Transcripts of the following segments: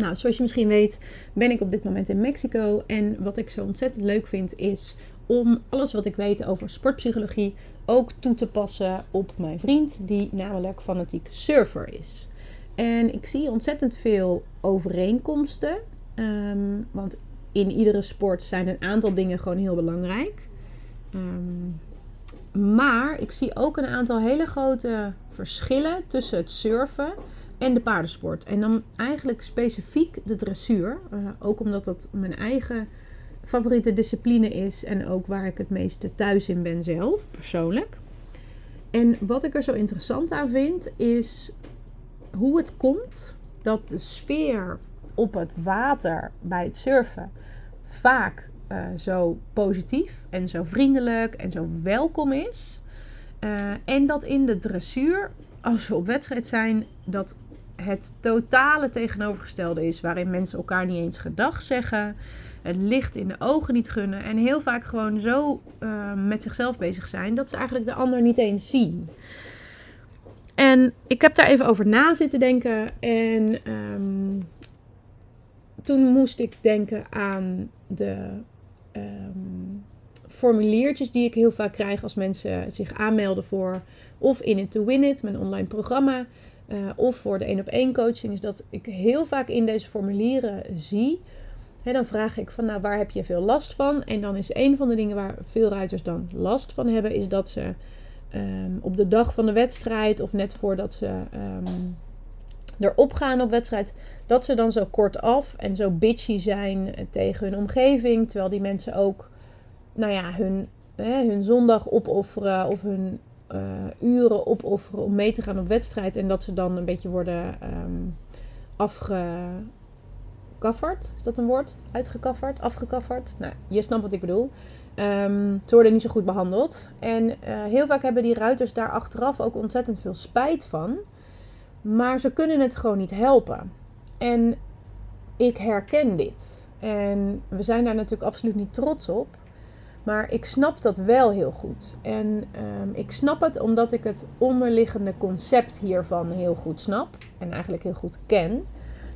Nou, zoals je misschien weet, ben ik op dit moment in Mexico. En wat ik zo ontzettend leuk vind, is om alles wat ik weet over sportpsychologie ook toe te passen op mijn vriend, die namelijk fanatiek surfer is. En ik zie ontzettend veel overeenkomsten. Ehm, want in iedere sport zijn een aantal dingen gewoon heel belangrijk. Ehm, maar ik zie ook een aantal hele grote verschillen tussen het surfen en de paardensport. En dan eigenlijk specifiek de dressuur. Uh, ook omdat dat mijn eigen favoriete discipline is en ook waar ik het meeste thuis in ben zelf, persoonlijk. En wat ik er zo interessant aan vind, is hoe het komt dat de sfeer op het water bij het surfen vaak uh, zo positief en zo vriendelijk en zo welkom is. Uh, en dat in de dressuur, als we op wedstrijd zijn, dat het totale tegenovergestelde is. Waarin mensen elkaar niet eens gedag zeggen. Het licht in de ogen niet gunnen. En heel vaak gewoon zo uh, met zichzelf bezig zijn dat ze eigenlijk de ander niet eens zien. En ik heb daar even over na zitten denken. En um, toen moest ik denken aan de um, formuliertjes die ik heel vaak krijg als mensen zich aanmelden voor of In It To Win It, mijn online programma. Uh, of voor de één op één coaching. Is dat ik heel vaak in deze formulieren zie. Hè, dan vraag ik van nou waar heb je veel last van? En dan is een van de dingen waar veel ruiters dan last van hebben. Is dat ze um, op de dag van de wedstrijd of net voordat ze um, erop gaan op wedstrijd, dat ze dan zo kort af en zo bitchy zijn tegen hun omgeving. Terwijl die mensen ook, nou ja, hun, hè, hun zondag opofferen of hun uh, uren opofferen om mee te gaan op wedstrijd. En dat ze dan een beetje worden um, afgekafferd. Is dat een woord? Uitgekafferd? Afgekafferd? Nou, je snapt wat ik bedoel. Um, ze worden niet zo goed behandeld. En uh, heel vaak hebben die ruiters daar achteraf ook ontzettend veel spijt van. Maar ze kunnen het gewoon niet helpen. En ik herken dit. En we zijn daar natuurlijk absoluut niet trots op. Maar ik snap dat wel heel goed. En um, ik snap het omdat ik het onderliggende concept hiervan heel goed snap. En eigenlijk heel goed ken.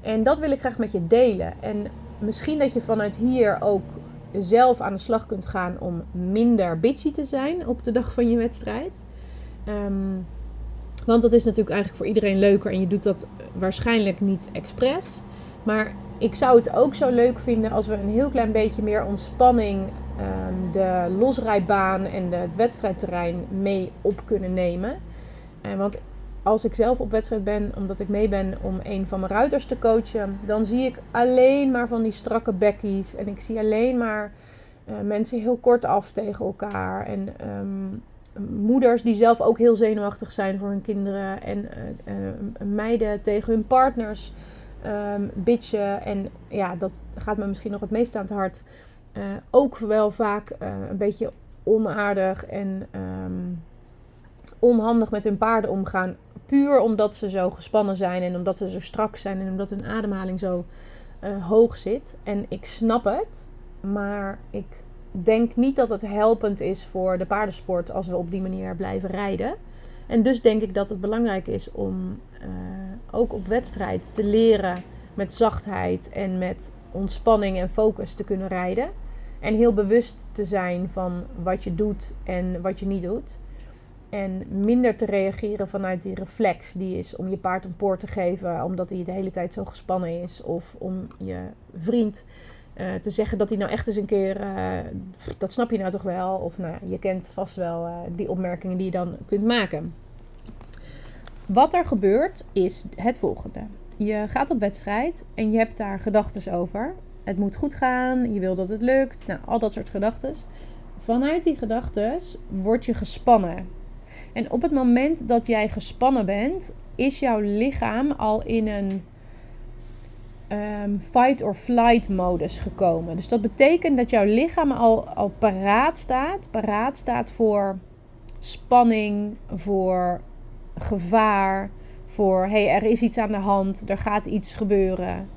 En dat wil ik graag met je delen. En misschien dat je vanuit hier ook zelf aan de slag kunt gaan om minder bitchy te zijn op de dag van je wedstrijd. Um, want dat is natuurlijk eigenlijk voor iedereen leuker en je doet dat waarschijnlijk niet expres. Maar ik zou het ook zo leuk vinden als we een heel klein beetje meer ontspanning de losrijbaan en de, het wedstrijdterrein mee op kunnen nemen. Uh, want als ik zelf op wedstrijd ben, omdat ik mee ben om een van mijn ruiters te coachen, dan zie ik alleen maar van die strakke bekkies. En ik zie alleen maar uh, mensen heel kort af tegen elkaar. En um, moeders die zelf ook heel zenuwachtig zijn voor hun kinderen. En uh, meiden tegen hun partners um, bitchen. En ja, dat gaat me misschien nog het meest aan het hart. Uh, ook wel vaak een beetje onaardig en um, onhandig met hun paarden omgaan. Puur omdat ze zo gespannen zijn en omdat ze zo strak zijn en omdat hun ademhaling zo hoog zit. En ik snap het, maar ik denk niet dat het helpend is voor de paardensport als we op die manier blijven rijden. En dus denk ik dat het belangrijk is om ook op wedstrijd te leren met zachtheid en met ontspanning en focus te kunnen rijden. En heel bewust te zijn van wat je doet en wat je niet doet. En minder te reageren vanuit die reflex die is om je paard een poort te geven omdat hij de hele tijd zo gespannen is. Of om je vriend uh, te zeggen dat hij nou echt eens een keer, uh, dat snap je nou toch wel. Of nou, je kent vast wel uh, die opmerkingen die je dan kunt maken. Wat er gebeurt is het volgende. Je gaat op wedstrijd en je hebt daar gedachten over. Het moet goed gaan, je wil dat het lukt, nou, al dat soort gedachten. Vanuit die gedachten word je gespannen. En op het moment dat jij gespannen bent, is jouw lichaam al in een ehm, fight or flight modus gekomen. Dus dat betekent dat jouw lichaam al, al paraat staat. Paraat staat voor spanning, voor gevaar, voor hey, er is iets aan de hand, er gaat iets gebeuren.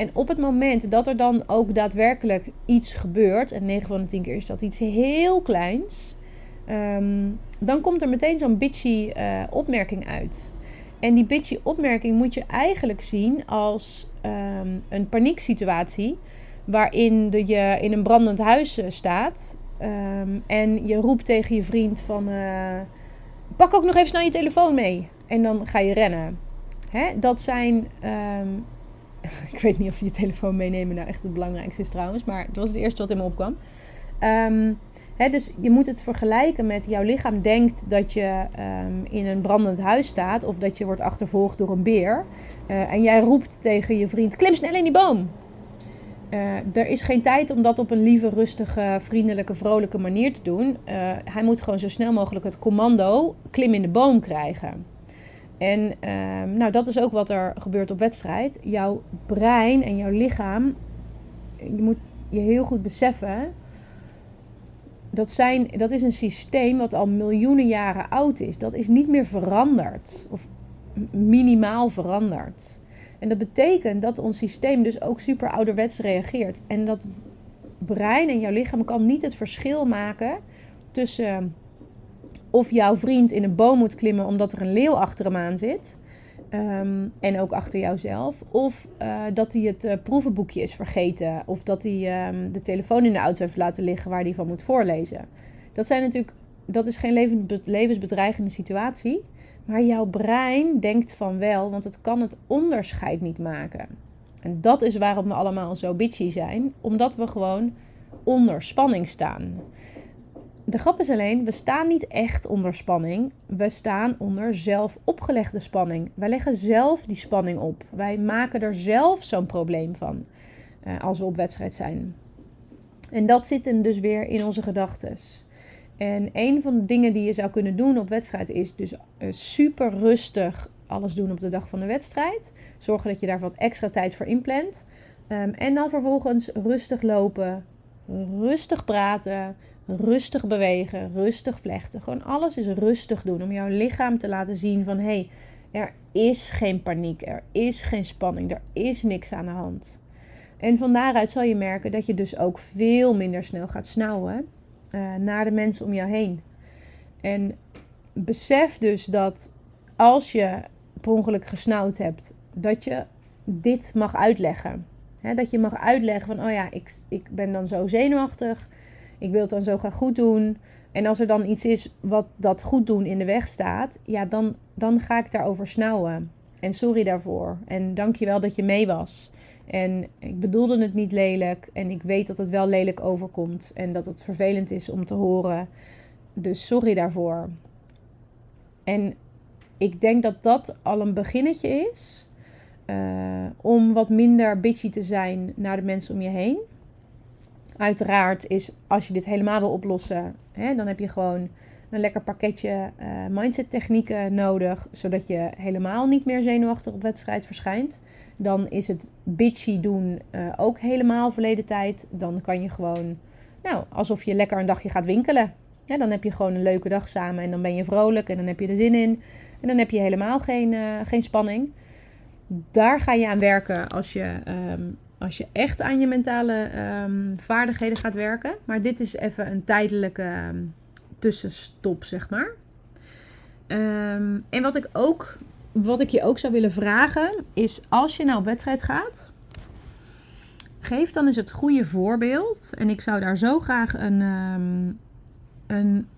En op het moment dat er dan ook daadwerkelijk iets gebeurt, en 9 van de 10 keer is dat iets heel kleins, ehm, dan komt er meteen zo'n bitchy uh, opmerking uit. En die bitchy opmerking moet je eigenlijk zien als um, een panieksituatie. Waarin de, je in een brandend huis eh, staat. Um, en je roept tegen je vriend van... Uh, pak ook nog even snel je telefoon mee. En dan ga je rennen. Hè? Dat zijn... ik weet niet of je telefoon meenemen nou echt het belangrijkste is trouwens. Maar dat was het eerste wat in me opkwam. Um, dus je moet het vergelijken met jouw lichaam denkt dat je um, in een brandend huis staat of dat je wordt achtervolgd door een beer. Uh, en jij roept tegen je vriend: klim snel in die boom. Uh, er is geen tijd om dat op een lieve, rustige, vriendelijke, vrolijke manier te doen. Uh, hij moet gewoon zo snel mogelijk het commando klim in de boom krijgen. En ehm, nou, dat is ook wat er gebeurt op wedstrijd. Jouw brein en jouw lichaam, je moet je heel goed beseffen dat, zijn, dat is een systeem wat al miljoenen jaren oud is. Dat is niet meer veranderd. Of minimaal veranderd. En dat betekent dat ons systeem dus ook super ouderwets reageert. En dat brein en jouw lichaam kan niet het verschil maken tussen of jouw vriend in een boom moet klimmen omdat er een leeuw achter hem aan zit. Ehm, en ook achter jouzelf. Of uh, dat hij het uh, proevenboekje is vergeten. Of dat hij um, de telefoon in de auto heeft laten liggen waar hij van moet voorlezen. Dat zijn natuurlijk, dat is geen levensbedreigende situatie. Maar jouw brein denkt van wel, want het kan het onderscheid niet maken. En dat is waarom we allemaal zo bitchy zijn. Omdat we gewoon onder spanning staan de grap is alleen, we staan niet echt onder spanning. We staan onder zelf opgelegde spanning. Wij leggen zelf die spanning op. Wij maken er zelf zo'n probleem van uh, als we op wedstrijd zijn. En dat zit hem dus weer in onze gedachten. En een van de dingen die je zou kunnen doen op wedstrijd is dus uh, super rustig alles doen op de dag van de wedstrijd. Zorgen dat je daar wat extra tijd voor inplant. Um, en dan vervolgens rustig lopen, rustig praten, rustig bewegen, rustig vlechten. Gewoon alles is rustig doen om jouw lichaam te laten zien van hé, hey, er is geen paniek, er is geen spanning, er is niks aan de hand. En van daaruit zal je merken dat je dus ook veel minder snel gaat snauwen uh, naar de mensen om jou heen. En besef dus dat als je per ongeluk gesnauwd hebt, dat je dit mag uitleggen. dat je mag uitleggen van, oh ja, ik, ik ben dan zo zenuwachtig. Ik wil het dan zo graag goed doen. En als er dan iets is wat dat goed doen in de weg staat, ja, dan, dan ga ik daarover snauwen. En sorry daarvoor. En dank je wel dat je mee was. En ik bedoelde het niet lelijk. En ik weet dat het wel lelijk overkomt. En dat het vervelend is om te horen. Dus sorry daarvoor. En ik denk dat dat al een beginnetje is. Uh, om wat minder bitchy te zijn naar de mensen om je heen. Uiteraard is als je dit helemaal wil oplossen, hè, dan heb je gewoon een lekker pakketje uh, mindset technieken nodig, zodat je helemaal niet meer zenuwachtig op wedstrijd verschijnt. Dan is het bitchy doen uh, ook helemaal verleden tijd. Dan kan je gewoon, nou, alsof je lekker een dagje gaat winkelen. Ja, dan heb je gewoon een leuke dag samen en dan ben je vrolijk en dan heb je er zin in. En dan heb je helemaal geen, uh, geen spanning. Daar ga je aan werken als je um, als je echt aan je mentale um, vaardigheden gaat werken. Maar dit is even een tijdelijke um, tussenstop, zeg maar. Um, en wat ik, ook, wat ik je ook zou willen vragen, is als je nou op wedstrijd gaat, geef dan eens het goede voorbeeld. En ik zou daar zo graag een, een,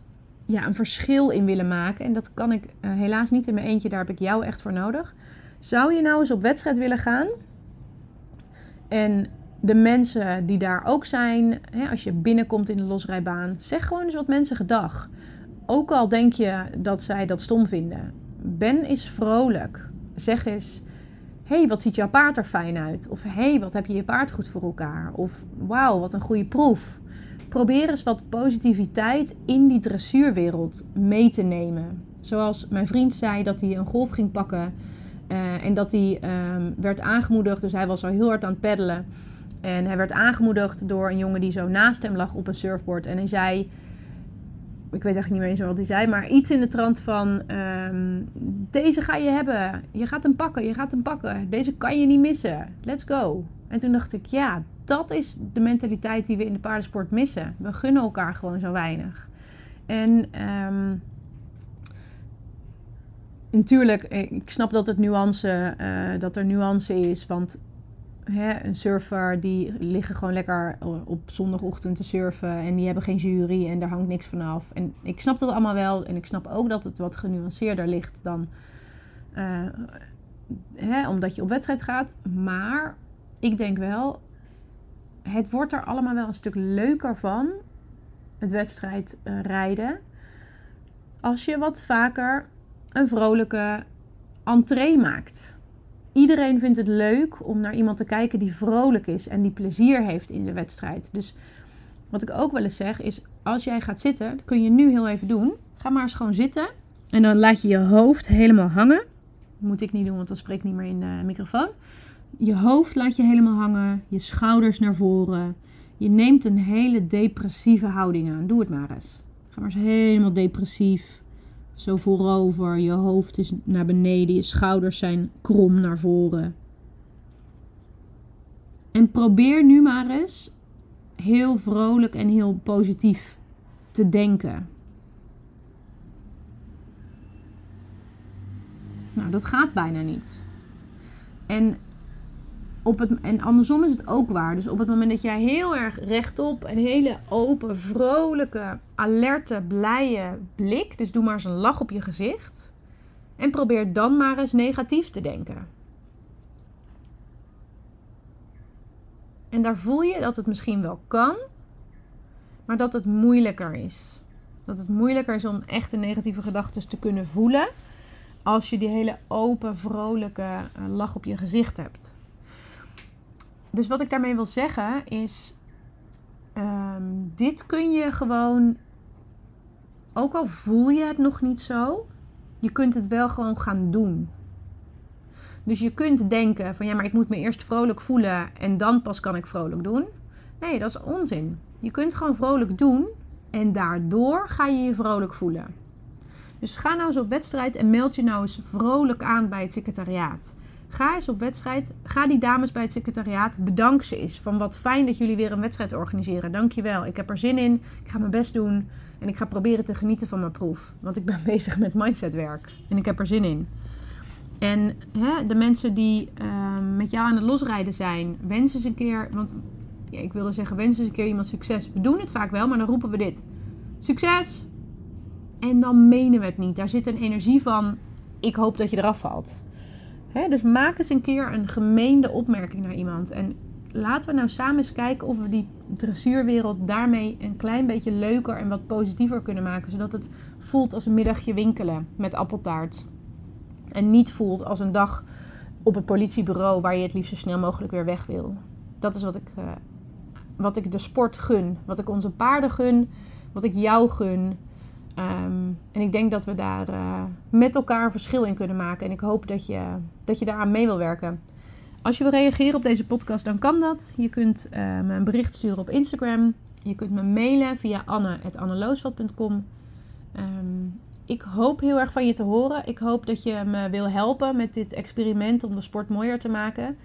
ja, een verschil in willen maken. En dat kan ik uh, helaas niet in mijn eentje, daar heb ik jou echt voor nodig. Zou je nou eens op wedstrijd willen gaan? En de mensen die daar ook zijn, hè, als je binnenkomt in de losrijbaan, zeg gewoon eens wat mensen gedag. Ook al denk je dat zij dat stom vinden. Ben eens vrolijk. Zeg eens: hey, wat ziet jouw paard er fijn uit? Of hey, wat heb je je paard goed voor elkaar? Of wauw, wat een goede proef. Probeer eens wat positiviteit in die dressuurwereld mee te nemen. Zoals mijn vriend zei dat hij een golf ging pakken Eh, en dat hij ehm, werd aangemoedigd, dus hij was al heel hard aan het peddelen. En hij werd aangemoedigd door een jongen die zo naast hem lag op een surfboard. En hij zei, ik weet eigenlijk niet meer eens wat hij zei, maar iets in de trant van: ehm, Deze ga je hebben. Je gaat hem pakken, je gaat hem pakken. Deze kan je niet missen. Let's go. En toen dacht ik, ja, dat is de mentaliteit die we in de paardensport missen. We gunnen elkaar gewoon zo weinig. En um, natuurlijk, ik snap dat, het nuance, uh, dat er nuance is. Want hè, een surfer die liggen gewoon lekker op zondagochtend te surfen. En die hebben geen jury en daar hangt niks vanaf. En ik snap dat allemaal wel. En ik snap ook dat het wat genuanceerder ligt dan uh, hè, omdat je op wedstrijd gaat. Maar ik denk wel, het wordt er allemaal wel een stuk leuker van, het wedstrijd rijden. Als je wat vaker een vrolijke entree maakt. Iedereen vindt het leuk om naar iemand te kijken die vrolijk is en die plezier heeft in de wedstrijd. Dus wat ik ook wel eens zeg is, als jij gaat zitten, dat kun je nu heel even doen. Ga maar eens gewoon zitten en dan laat je je hoofd helemaal hangen. Moet ik niet doen, want dan spreek ik niet meer in de microfoon. Je hoofd laat je helemaal hangen, je schouders naar voren. Je neemt een hele depressieve houding aan. Doe het maar eens. Ga maar eens helemaal depressief. Zo voorover, je hoofd is naar beneden, je schouders zijn krom naar voren. En probeer nu maar eens heel vrolijk en heel positief te denken. Nou, dat gaat bijna niet. En op het, en andersom is het ook waar. Dus op het moment dat jij heel erg rechtop een hele open, vrolijke, alerte, blije blik. Dus doe maar eens een lach op je gezicht. En probeer dan maar eens negatief te denken. En daar voel je dat het misschien wel kan, maar dat het moeilijker is. Dat het moeilijker is om echte negatieve gedachten te kunnen voelen als je die hele open, vrolijke eh, lach op je gezicht hebt dus wat ik daarmee wil zeggen is, ehm, dit kun je gewoon, ook al voel je het nog niet zo, je kunt het wel gewoon gaan doen. Dus je kunt denken van ja, maar ik moet me eerst vrolijk voelen en dan pas kan ik vrolijk doen. Nee, dat is onzin. Je kunt gewoon vrolijk doen en daardoor ga je je vrolijk voelen. Dus ga nou eens op wedstrijd en meld je nou eens vrolijk aan bij het secretariaat. Ga eens op wedstrijd. Ga die dames bij het secretariaat. Bedank ze eens. Van wat fijn dat jullie weer een wedstrijd organiseren. Dankjewel. Ik heb er zin in. Ik ga mijn best doen. En ik ga proberen te genieten van mijn proef. Want ik ben bezig met mindsetwerk. En ik heb er zin in. En hè, de mensen die uh, met jou aan het losrijden zijn, wens eens een keer. Want ja, ik wilde zeggen, wens eens een keer iemand succes. We doen het vaak wel, maar dan roepen we dit: Succes! En dan menen we het niet. Daar zit een energie van: ik hoop dat je eraf valt dus maak eens een keer een gemeende opmerking naar iemand. En laten we nou samen eens kijken of we die dressuurwereld daarmee een klein beetje leuker en wat positiever kunnen maken. Zodat het voelt als een middagje winkelen met appeltaart. En niet voelt als een dag op het politiebureau waar je het liefst zo snel mogelijk weer weg wil. Dat is wat ik, uh, wat ik de sport gun. Wat ik onze paarden gun. Wat ik jou gun. Um, en ik denk dat we daar uh, met elkaar een verschil in kunnen maken. En ik hoop dat je, dat je daaraan mee wil werken. Als je wil reageren op deze podcast, dan kan dat. Je kunt uh, me een bericht sturen op Instagram. Je kunt me mailen via anne.anneloosveld.com. Um, ehm, ik hoop heel erg van je te horen. Ik hoop dat je me wil helpen met dit experiment om de sport mooier te maken.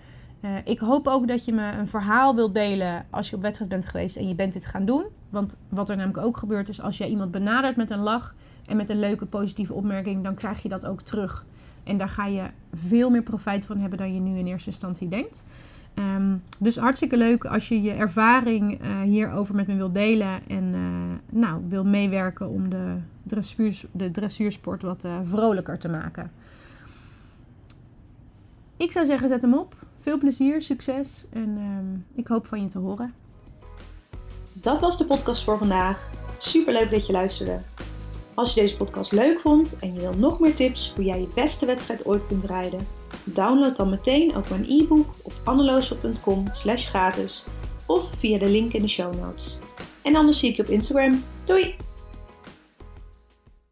Uh, ik hoop ook dat je me een verhaal wilt delen als je op wedstrijd bent geweest en je bent dit gaan doen. Want wat er namelijk ook gebeurt is als jij iemand benadert met een lach en met een leuke positieve opmerking, dan krijg je dat ook terug. En daar ga je veel meer profijt van hebben dan je nu in eerste instantie denkt. Um, dus hartstikke leuk als je je ervaring uh, hierover met me wilt delen en uh, nou, wil meewerken om de, dressuur, de dressuursport wat uh, vrolijker te maken. Ik zou zeggen, zet hem op. Veel plezier, succes en uh, ik hoop van je te horen. Dat was de podcast voor vandaag. Super leuk dat je luisterde. Als je deze podcast leuk vond en je wil nog meer tips hoe jij je beste wedstrijd ooit kunt rijden, download dan meteen ook mijn e-book op anneloosel.com slash gratis of via de link in de show notes. En anders zie ik je op Instagram. Doei!